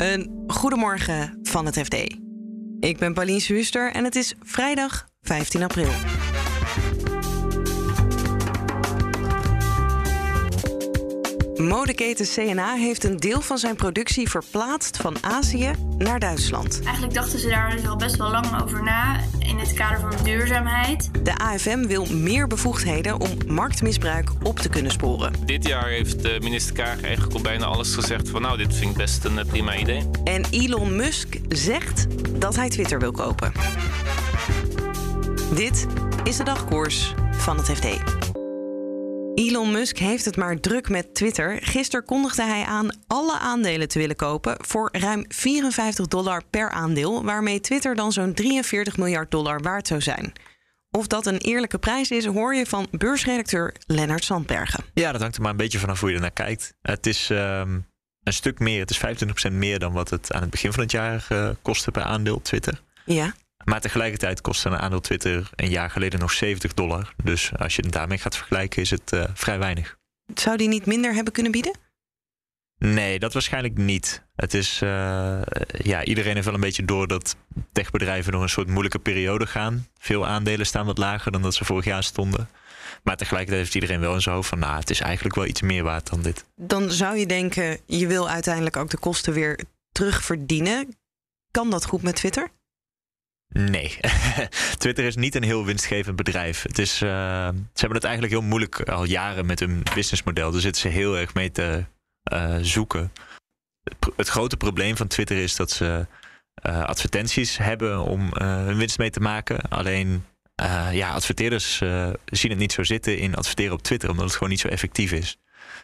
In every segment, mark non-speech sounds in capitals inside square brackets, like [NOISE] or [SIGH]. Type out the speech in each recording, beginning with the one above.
Een goedemorgen van het FD. Ik ben Pauline Swuster en het is vrijdag 15 april. Modeketen CNA heeft een deel van zijn productie verplaatst van Azië naar Duitsland. Eigenlijk dachten ze daar dus al best wel lang over na in het kader van duurzaamheid. De AFM wil meer bevoegdheden om marktmisbruik op te kunnen sporen. Dit jaar heeft de minister Kaag eigenlijk al bijna alles gezegd van nou, dit vind ik best een eh, prima idee. En Elon Musk zegt dat hij Twitter wil kopen. Dit is de dagkoers van het FD. Elon Musk heeft het maar druk met Twitter. Gisteren kondigde hij aan alle aandelen te willen kopen voor ruim 54 dollar per aandeel, waarmee Twitter dan zo'n 43 miljard dollar waard zou zijn. Of dat een eerlijke prijs is, hoor je van beursredacteur Lennart Sandbergen. Ja, dat hangt er maar een beetje vanaf hoe je er naar kijkt. Het is ehm, een stuk meer, het is 25% meer dan wat het aan het begin van het jaar uh, kostte per aandeel op Twitter. Ja. Maar tegelijkertijd kostte een aandeel Twitter een jaar geleden nog 70 dollar. Dus als je het daarmee gaat vergelijken, is het uh, vrij weinig. Zou die niet minder hebben kunnen bieden? Nee, dat waarschijnlijk niet. Het is, uh, ja, iedereen heeft wel een beetje door dat techbedrijven door een soort moeilijke periode gaan. Veel aandelen staan wat lager dan dat ze vorig jaar stonden. Maar tegelijkertijd heeft iedereen wel in zijn hoofd van, nou, het is eigenlijk wel iets meer waard dan dit. Dan zou je denken, je wil uiteindelijk ook de kosten weer terugverdienen. Kan dat goed met Twitter? Nee, [LAUGHS] Twitter is niet een heel winstgevend bedrijf. Het is, uh, ze hebben het eigenlijk heel moeilijk al jaren met hun businessmodel. Daar zitten ze heel erg mee te uh, zoeken. Het, grote probleem van Twitter is dat ze uh, advertenties hebben om hun winst mee te maken. Alleen ja, adverteerders zien het niet zo zitten in adverteren op Twitter, omdat het gewoon niet zo effectief is.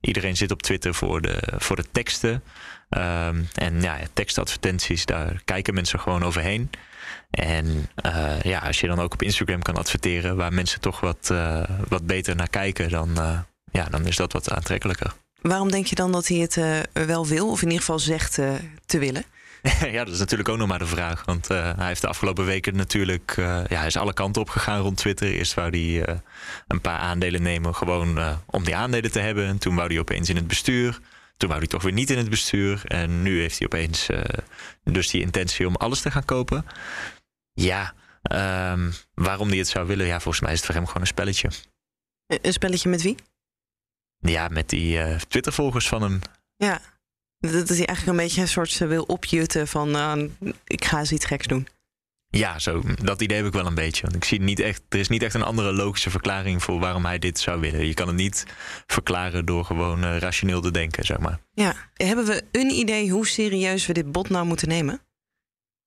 Iedereen zit op Twitter voor de, voor de teksten. Um, en ja, tekstadvertenties, daar kijken mensen gewoon overheen. En uh, ja, als je dan ook op Instagram kan adverteren, waar mensen toch wat, uh, wat beter naar kijken, dan, uh, ja, dan is dat wat aantrekkelijker. Waarom denk je dan dat hij het wel wil, of in ieder geval zegt te willen? [LAUGHS] ja, dat is natuurlijk ook nog maar de vraag. Want hij heeft de afgelopen weken natuurlijk. ja, hij is alle kanten op gegaan rond Twitter. Eerst wou hij een paar aandelen nemen, gewoon om die aandelen te hebben. En toen wou hij opeens in het bestuur. Toen wou hij toch weer niet in het bestuur. En nu heeft hij opeens dus die intentie om alles te gaan kopen. Ja, um, waarom hij het zou willen? Ja, volgens mij is het voor hem gewoon een spelletje. Een spelletje met wie? Ja, met die Twitter-volgers van hem. Ja, dat hij eigenlijk een beetje een soort wil opjutten van uh, ik ga eens iets geks doen. Ja, zo, dat idee heb ik wel een beetje. Want ik zie niet echt, er is niet echt een andere logische verklaring voor waarom hij dit zou willen. Je kan het niet verklaren door gewoon uh, rationeel te denken, zeg maar. Ja, hebben we een idee hoe serieus we dit bot nou moeten nemen?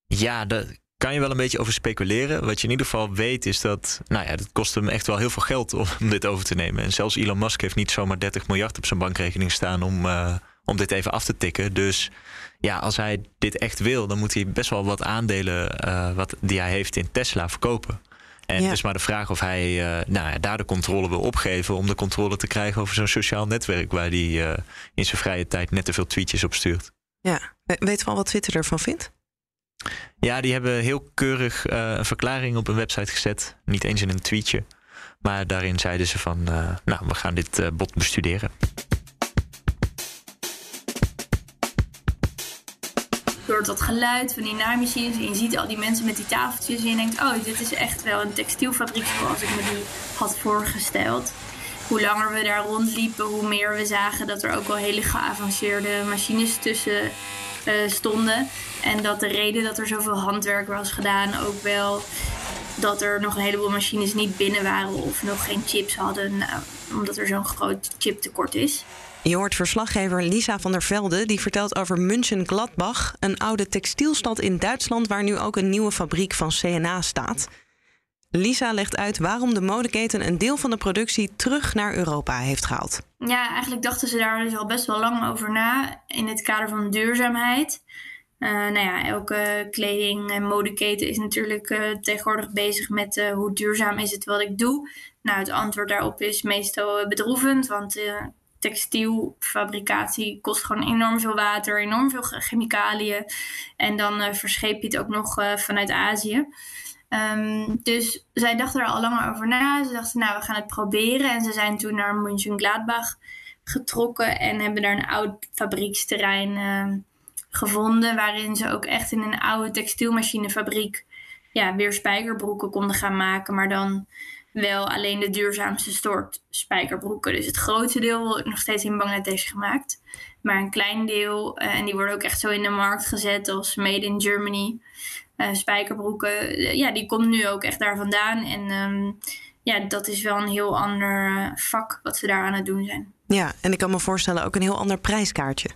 Ja, dat kan je wel een beetje over speculeren. Wat je in ieder geval weet is dat, nou ja, dat kost hem echt wel heel veel geld om [LAUGHS] dit over te nemen. En zelfs Elon Musk heeft niet zomaar 30 miljard op zijn bankrekening staan om, uh, om dit even af te tikken. Dus ja, als hij dit echt wil, dan moet hij best wel wat aandelen uh, wat, die hij heeft in Tesla verkopen. En ja. het is maar de vraag of hij uh, nou ja, daar de controle wil opgeven om de controle te krijgen over zo'n sociaal netwerk waar hij uh, in zijn vrije tijd net te veel tweetjes op stuurt. Ja, weet wel wat Twitter ervan vindt? Ja, die hebben heel keurig een verklaring op een website gezet. Niet eens in een tweetje. Maar daarin zeiden ze van, nou, we gaan dit bot bestuderen. Door dat geluid van die naaimachines. En je ziet al die mensen met die tafeltjes. En je denkt, oh, dit is echt wel een textielfabriek zoals ik me die had voorgesteld. Hoe langer we daar rondliepen, hoe meer we zagen dat er ook wel hele geavanceerde machines tussen uh, stonden. En dat de reden dat er zoveel handwerk was gedaan ook wel dat er nog een heleboel machines niet binnen waren of nog geen chips hadden, nou, omdat er zo'n groot chiptekort is. Je hoort verslaggever Lisa van der Velde, die vertelt over München-Gladbach, een oude textielstad in Duitsland waar nu ook een nieuwe fabriek van CNA staat. Lisa legt uit waarom de modeketen een deel van de productie terug naar Europa heeft gehaald. Ja, eigenlijk dachten ze daar dus al best wel lang over na in het kader van duurzaamheid. Uh, nou ja, elke kleding- en modeketen is natuurlijk uh, tegenwoordig bezig met uh, hoe duurzaam is het wat ik doe. Nou, het antwoord daarop is meestal bedroevend, want textielfabricatie kost gewoon enorm veel water, enorm veel chemicaliën. En dan verscheep je het ook nog vanuit Azië. Um, dus zij dachten er al langer over na. Ze dachten, nou, we gaan het proberen. En ze zijn toen naar München-Gladbach getrokken en hebben daar een oud fabrieksterrein uh, gevonden. Waarin ze ook echt in een oude textielmachinefabriek ja, weer spijkerbroeken konden gaan maken. Maar dan wel alleen de duurzaamste soort spijkerbroeken. Dus het grootste deel wordt nog steeds in Bangladesh gemaakt. Maar een klein deel, uh, en die worden ook echt zo in de markt gezet als made in Germany. Uh, spijkerbroeken, uh, ja, die komt nu ook echt daar vandaan. En um, ja, dat is wel een heel ander vak wat ze daar aan het doen zijn. Ja, en ik kan me voorstellen ook een heel ander prijskaartje.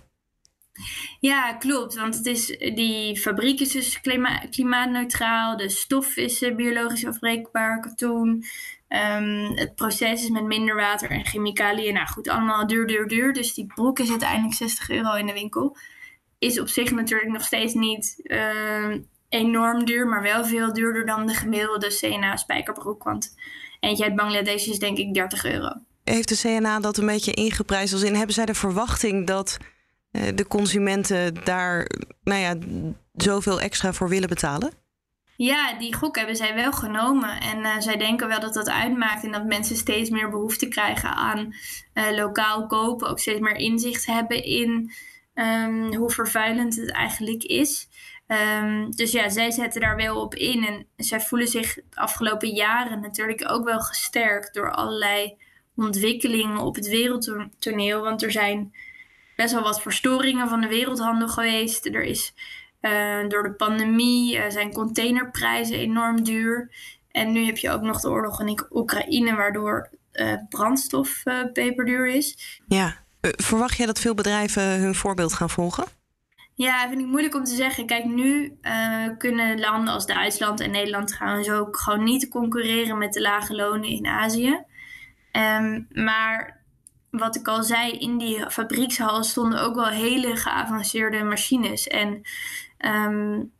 Ja, klopt. Want het is, die fabriek is dus klima klimaatneutraal. De stof is uh, biologisch afbreekbaar, katoen. Um, het proces is met minder water en chemicaliën. Nou goed, allemaal duur, duur, duur. Dus die broek is uiteindelijk 60 euro in de winkel. Is op zich natuurlijk nog steeds niet uh, enorm duur, maar wel veel duurder dan de gemiddelde CNA spijkerbroek. Want eentje uit Bangladesh is denk ik 30 euro. Heeft de CNA dat een beetje ingeprijsd als in? Hebben zij de verwachting dat de consumenten daar nou ja, zoveel extra voor willen betalen? Ja, die gok hebben zij wel genomen. En uh, zij denken wel dat dat uitmaakt en dat mensen steeds meer behoefte krijgen aan uh, lokaal kopen. Ook steeds meer inzicht hebben in um, hoe vervuilend het eigenlijk is. Um, dus ja, zij zetten daar wel op in. En zij voelen zich de afgelopen jaren natuurlijk ook wel gesterkt door allerlei ontwikkelingen op het wereldtoneel. Want er zijn best wel wat verstoringen van de wereldhandel geweest. Er is uh, door de pandemie uh, zijn containerprijzen enorm duur. En nu heb je ook nog de oorlog in Oekraïne, waardoor uh, brandstof peperduur is. Ja, verwacht jij dat veel bedrijven hun voorbeeld gaan volgen? Ja, vind ik moeilijk om te zeggen. Kijk, nu kunnen landen als Duitsland en Nederland trouwens ook gewoon niet concurreren met de lage lonen in Azië. Um, maar wat ik al zei, in die fabriekshal stonden ook wel hele geavanceerde machines. En um,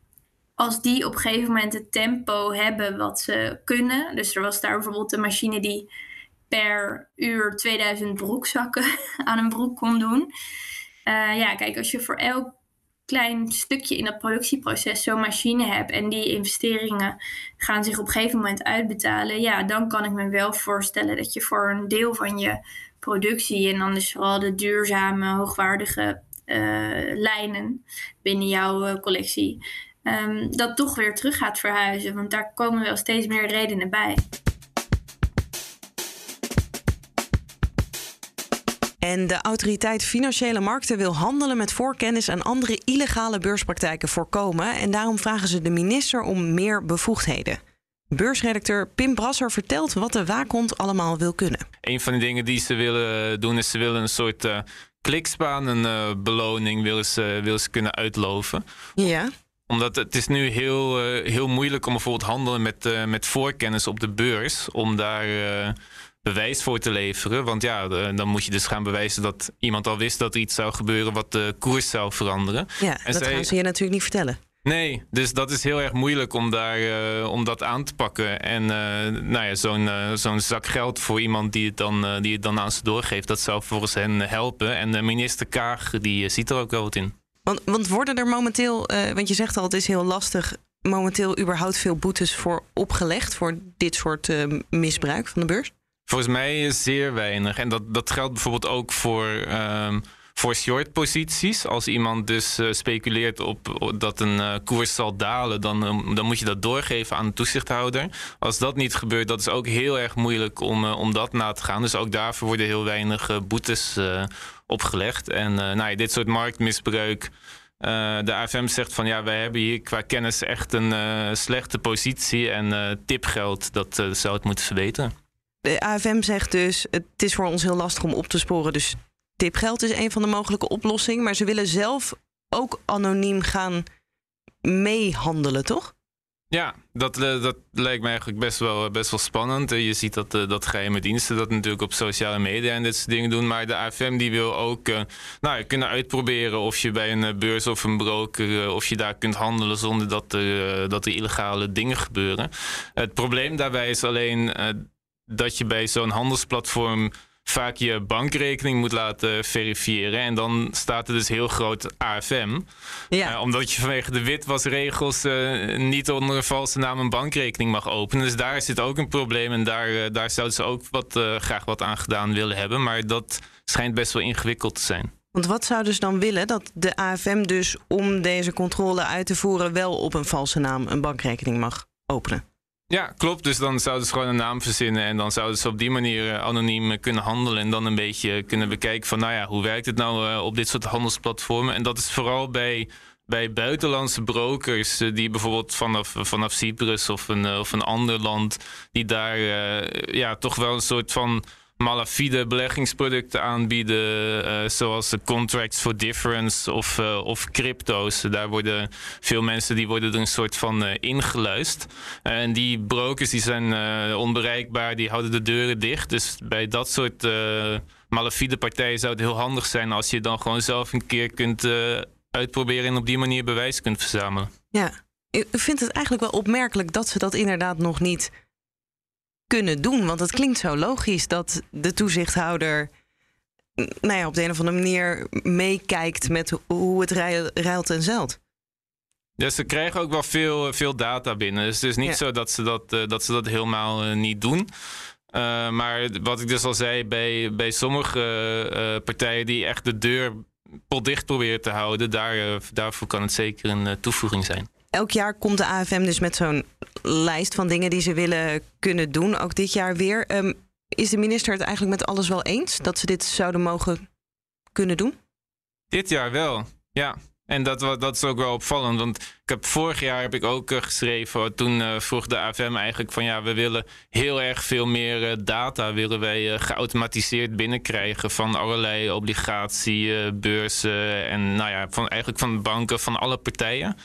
als die op een gegeven moment het tempo hebben wat ze kunnen. Dus er was daar bijvoorbeeld een machine die per uur 2000 broekzakken [LAUGHS] aan een broek kon doen. Uh, ja, kijk, als je voor elk klein stukje in dat productieproces zo'n machine hebt en die investeringen gaan zich op een gegeven moment uitbetalen, ja, dan kan ik me wel voorstellen dat je voor een deel van je productie en dan is vooral de duurzame, hoogwaardige uh, lijnen binnen jouw uh, collectie, um, dat toch weer terug gaat verhuizen. Want daar komen wel steeds meer redenen bij. En de autoriteit Financiële Markten wil handelen met voorkennis en andere illegale beurspraktijken voorkomen. En daarom vragen ze de minister om meer bevoegdheden. Beursredacteur Pim Brasser vertelt wat de waakhond allemaal wil kunnen. Een van de dingen die ze willen doen is ze willen een soort uh, kliksbaan, een uh, beloning willen ze, willen ze kunnen uitloven. Ja. Omdat het is nu heel, uh, heel moeilijk om bijvoorbeeld handelen met, met voorkennis op de beurs. Om daar bewijs voor te leveren. Want ja, dan moet je dus gaan bewijzen dat iemand al wist dat er iets zou gebeuren wat de koers zou veranderen. Ja, en dat zij... gaan ze je natuurlijk niet vertellen. Nee, dus dat is heel erg moeilijk om, daar, uh, om dat aan te pakken. En uh, nou ja, zo'n uh, zo'n zak geld voor iemand die het, dan, die het dan aan ze doorgeeft, dat zou volgens hen helpen. En minister Kaag die ziet er ook wel wat in. Want, want worden er momenteel, want je zegt al, het is heel lastig, momenteel überhaupt veel boetes voor opgelegd voor dit soort misbruik van de beurs? Volgens mij zeer weinig. En dat, dat geldt bijvoorbeeld ook voor. Voor short posities. Als iemand dus uh, speculeert op, dat een uh, koers zal dalen, dan, uh, dan moet je dat doorgeven aan de toezichthouder. Als dat niet gebeurt, dat is ook heel erg moeilijk om, om dat na te gaan. Dus ook daarvoor worden heel weinig boetes opgelegd. En nou ja, dit soort marktmisbruik. de AFM zegt van ja, wij hebben hier qua kennis echt een slechte positie. En tipgeld, dat zou het moeten verbeteren. De AFM zegt dus: het is voor ons heel lastig om op te sporen. Dus tipgeld is een van de mogelijke oplossingen. Maar ze willen zelf ook anoniem gaan meehandelen, toch? Ja, dat, uh, dat lijkt me eigenlijk best wel, best wel spannend. Je ziet dat, dat geheime diensten dat natuurlijk op sociale media en dit soort dingen doen. Maar de AFM die wil ook nou, kunnen uitproberen of je bij een beurs of een broker... of je daar kunt handelen zonder dat er, dat er illegale dingen gebeuren. Het probleem daarbij is alleen dat je bij zo'n handelsplatform vaak je bankrekening moet laten verifiëren. En dan staat er dus heel groot AFM. Ja. Uh, omdat je vanwege de witwasregels uh, niet onder een valse naam een bankrekening mag openen. Dus daar zit ook een probleem. En daar, uh, daar zouden ze ook wat, graag wat aan gedaan willen hebben. Maar dat schijnt best wel ingewikkeld te zijn. Want wat zouden ze dan willen? Dat de AFM dus om deze controle uit te voeren wel op een valse naam een bankrekening mag openen? Ja, klopt. Dus dan zouden ze gewoon een naam verzinnen en dan zouden ze op die manier uh, anoniem kunnen handelen en dan een beetje kunnen bekijken van, nou ja, hoe werkt het nou uh, op dit soort handelsplatformen? En dat is vooral bij, bij buitenlandse brokers die bijvoorbeeld vanaf, vanaf Cyprus of een, of een ander land, die daar ja, toch wel een soort van malafide beleggingsproducten aanbieden, uh, zoals de contracts for difference of, uh, of crypto's. Daar worden veel mensen die worden er een soort van uh, ingeluist. en die brokers die zijn onbereikbaar, die houden de deuren dicht. Dus bij dat soort malafide partijen zou het heel handig zijn als je dan gewoon zelf een keer kunt uitproberen en op die manier bewijs kunt verzamelen. Ja, ik vind het eigenlijk wel opmerkelijk dat ze dat inderdaad nog niet kunnen doen? Want het klinkt zo logisch dat de toezichthouder nou ja, op de een of andere manier meekijkt met hoe het ruilt en zelt. Ja, ze krijgen ook wel veel, veel data binnen. Dus het is niet zo dat ze dat, uh, dat, ze dat helemaal uh, niet doen. Uh, maar wat ik dus al zei, bij, bij sommige partijen die echt de deur potdicht proberen te houden, daar, daarvoor kan het zeker een toevoeging zijn elk jaar komt de AFM dus met zo'n lijst van dingen die ze willen kunnen doen. Ook dit jaar weer. Um, is de minister het eigenlijk met alles wel eens dat ze dit zouden mogen kunnen doen? Dit jaar wel, ja. En dat, dat is ook wel opvallend, want heb, vorig jaar heb ik ook uh, geschreven. Toen uh, vroeg de AFM eigenlijk van ja, we willen heel erg veel meer uh, data willen wij geautomatiseerd binnenkrijgen van allerlei obligatiebeurzen en nou ja, van, eigenlijk van banken, van alle partijen.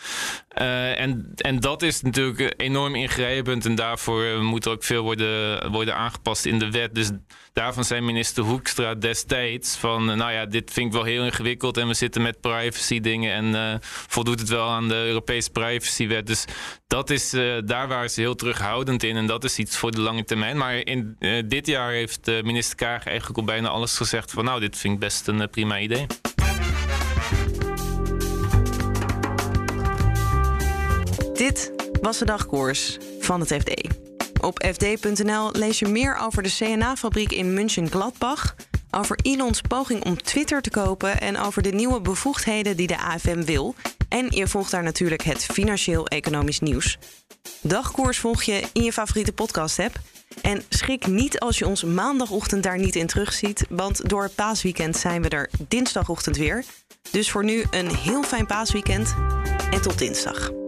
en, en dat is natuurlijk enorm ingrijpend en daarvoor moet ook veel worden, worden aangepast in de wet. Dus daarvan zei minister Hoekstra destijds van nou ja, dit vind ik wel heel ingewikkeld en we zitten met privacy dingen en voldoet het wel aan de Europese Europese privacywet. Dus dat is, uh, daar waren ze heel terughoudend in. En dat is iets voor de lange termijn. Maar in uh, dit jaar heeft uh, minister Kaag eigenlijk al bijna alles gezegd van nou, dit vind ik best een prima idee. Dit was de dagkoers van het FD. Op fd.nl lees je meer over de CNA-fabriek in München-Gladbach, over Elons poging om Twitter te kopen en over de nieuwe bevoegdheden die de AFM wil en je volgt daar natuurlijk het financieel-economisch nieuws. Dagkoers volg je in je favoriete podcast-app. En schrik niet als je ons maandagochtend daar niet in terugziet, want door paasweekend zijn we er dinsdagochtend weer. Dus voor nu een heel fijn paasweekend en tot dinsdag.